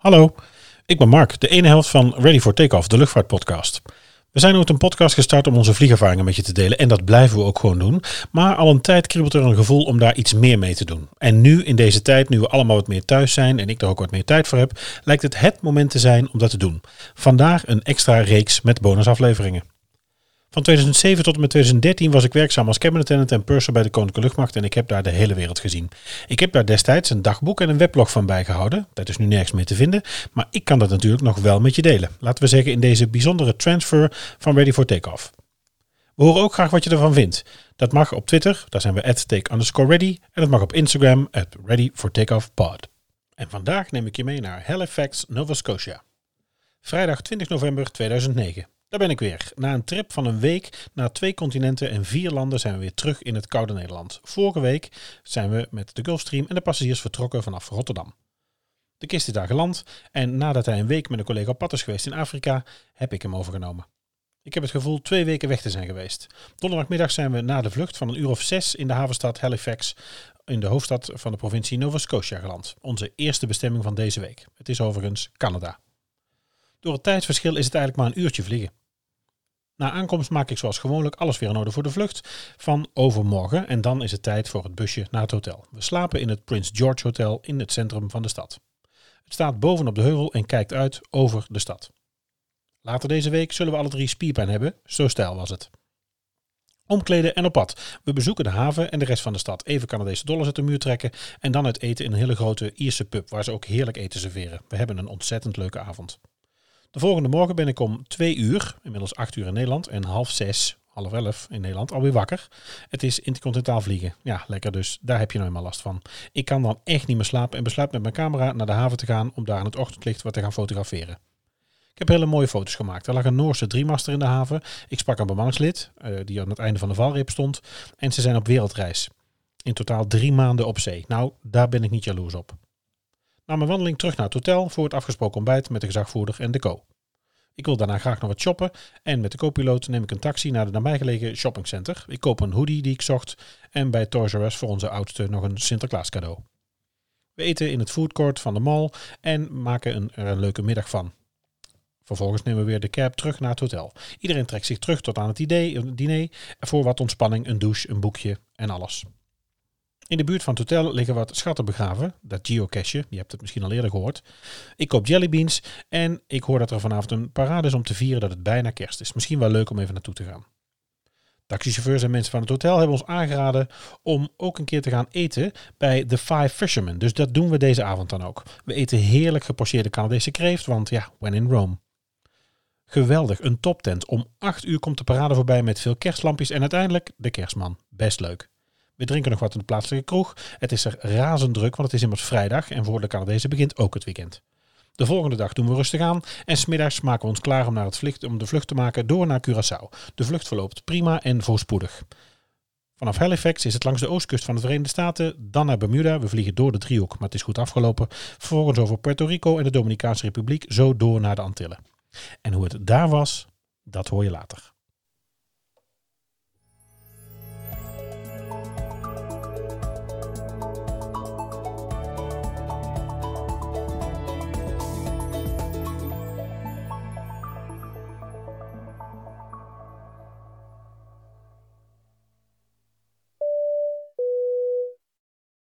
Hallo, ik ben Mark, de ene helft van Ready for Takeoff, de luchtvaartpodcast. We zijn ooit een podcast gestart om onze vliegervaringen met je te delen en dat blijven we ook gewoon doen. Maar al een tijd kriebelt er een gevoel om daar iets meer mee te doen. En nu in deze tijd, nu we allemaal wat meer thuis zijn en ik er ook wat meer tijd voor heb, lijkt het het moment te zijn om dat te doen. Vandaag een extra reeks met bonusafleveringen. Van 2007 tot en met 2013 was ik werkzaam als cabin attendant en purser bij de Koninklijke Luchtmacht en ik heb daar de hele wereld gezien. Ik heb daar destijds een dagboek en een weblog van bijgehouden. Dat is nu nergens meer te vinden, maar ik kan dat natuurlijk nog wel met je delen. Laten we zeggen in deze bijzondere transfer van Ready for Takeoff. We horen ook graag wat je ervan vindt. Dat mag op Twitter, daar zijn we at take underscore ready. En dat mag op Instagram, at ready for. En vandaag neem ik je mee naar Halifax, Nova Scotia. Vrijdag 20 november 2009. Daar ben ik weer. Na een trip van een week naar twee continenten en vier landen zijn we weer terug in het koude Nederland. Vorige week zijn we met de Gulfstream en de passagiers vertrokken vanaf Rotterdam. De kist is daar geland en nadat hij een week met een collega op pad is geweest in Afrika, heb ik hem overgenomen. Ik heb het gevoel twee weken weg te zijn geweest. Donderdagmiddag zijn we na de vlucht van een uur of zes in de havenstad Halifax in de hoofdstad van de provincie Nova Scotia geland. Onze eerste bestemming van deze week. Het is overigens Canada. Door het tijdsverschil is het eigenlijk maar een uurtje vliegen. Na aankomst maak ik zoals gewoonlijk alles weer in orde voor de vlucht van overmorgen. En dan is het tijd voor het busje naar het hotel. We slapen in het Prince George Hotel in het centrum van de stad. Het staat bovenop de heuvel en kijkt uit over de stad. Later deze week zullen we alle drie spierpijn hebben, zo stijl was het. Omkleden en op pad. We bezoeken de haven en de rest van de stad. Even Canadese dollars uit de muur trekken en dan het eten in een hele grote Ierse pub waar ze ook heerlijk eten serveren. We hebben een ontzettend leuke avond. De volgende morgen ben ik om twee uur, inmiddels acht uur in Nederland, en half zes, half elf in Nederland, alweer wakker. Het is intercontinentaal vliegen. Ja, lekker dus. Daar heb je nou eenmaal last van. Ik kan dan echt niet meer slapen en besluit met mijn camera naar de haven te gaan om daar in het ochtendlicht wat te gaan fotograferen. Ik heb hele mooie foto's gemaakt. Er lag een Noorse driemaster in de haven. Ik sprak een bemanningslid, uh, die aan het einde van de valreep stond. En ze zijn op wereldreis. In totaal drie maanden op zee. Nou, daar ben ik niet jaloers op. Na mijn wandeling terug naar het hotel voor het afgesproken ontbijt met de gezagvoerder en de co. Ik wil daarna graag nog wat shoppen en met de co-piloot neem ik een taxi naar de nabijgelegen shoppingcenter. Ik koop een hoodie die ik zocht en bij Toys R Us voor onze oudste nog een Sinterklaas cadeau. We eten in het foodcourt van de mall en maken een, er een leuke middag van. Vervolgens nemen we weer de cab terug naar het hotel. Iedereen trekt zich terug tot aan het idee, diner voor wat ontspanning, een douche, een boekje en alles. In de buurt van het hotel liggen wat schatten begraven. Dat geocache, je hebt het misschien al eerder gehoord. Ik koop jellybeans en ik hoor dat er vanavond een parade is om te vieren dat het bijna kerst is. Misschien wel leuk om even naartoe te gaan. Taxichauffeurs en mensen van het hotel hebben ons aangeraden om ook een keer te gaan eten bij The Five Fishermen. Dus dat doen we deze avond dan ook. We eten heerlijk gepocheerde Canadese kreeft, want ja, when in Rome. Geweldig, een toptent. Om 8 uur komt de parade voorbij met veel kerstlampjes en uiteindelijk de kerstman. Best leuk. We drinken nog wat in de plaatselijke kroeg. Het is er razend druk, want het is immers vrijdag en voor de Canadezen begint ook het weekend. De volgende dag doen we rustig aan en smiddags maken we ons klaar om, naar het vlucht, om de vlucht te maken door naar Curaçao. De vlucht verloopt prima en voorspoedig. Vanaf Halifax is het langs de oostkust van de Verenigde Staten, dan naar Bermuda. We vliegen door de driehoek, maar het is goed afgelopen. Vervolgens over Puerto Rico en de Dominicaanse Republiek, zo door naar de Antillen. En hoe het daar was, dat hoor je later.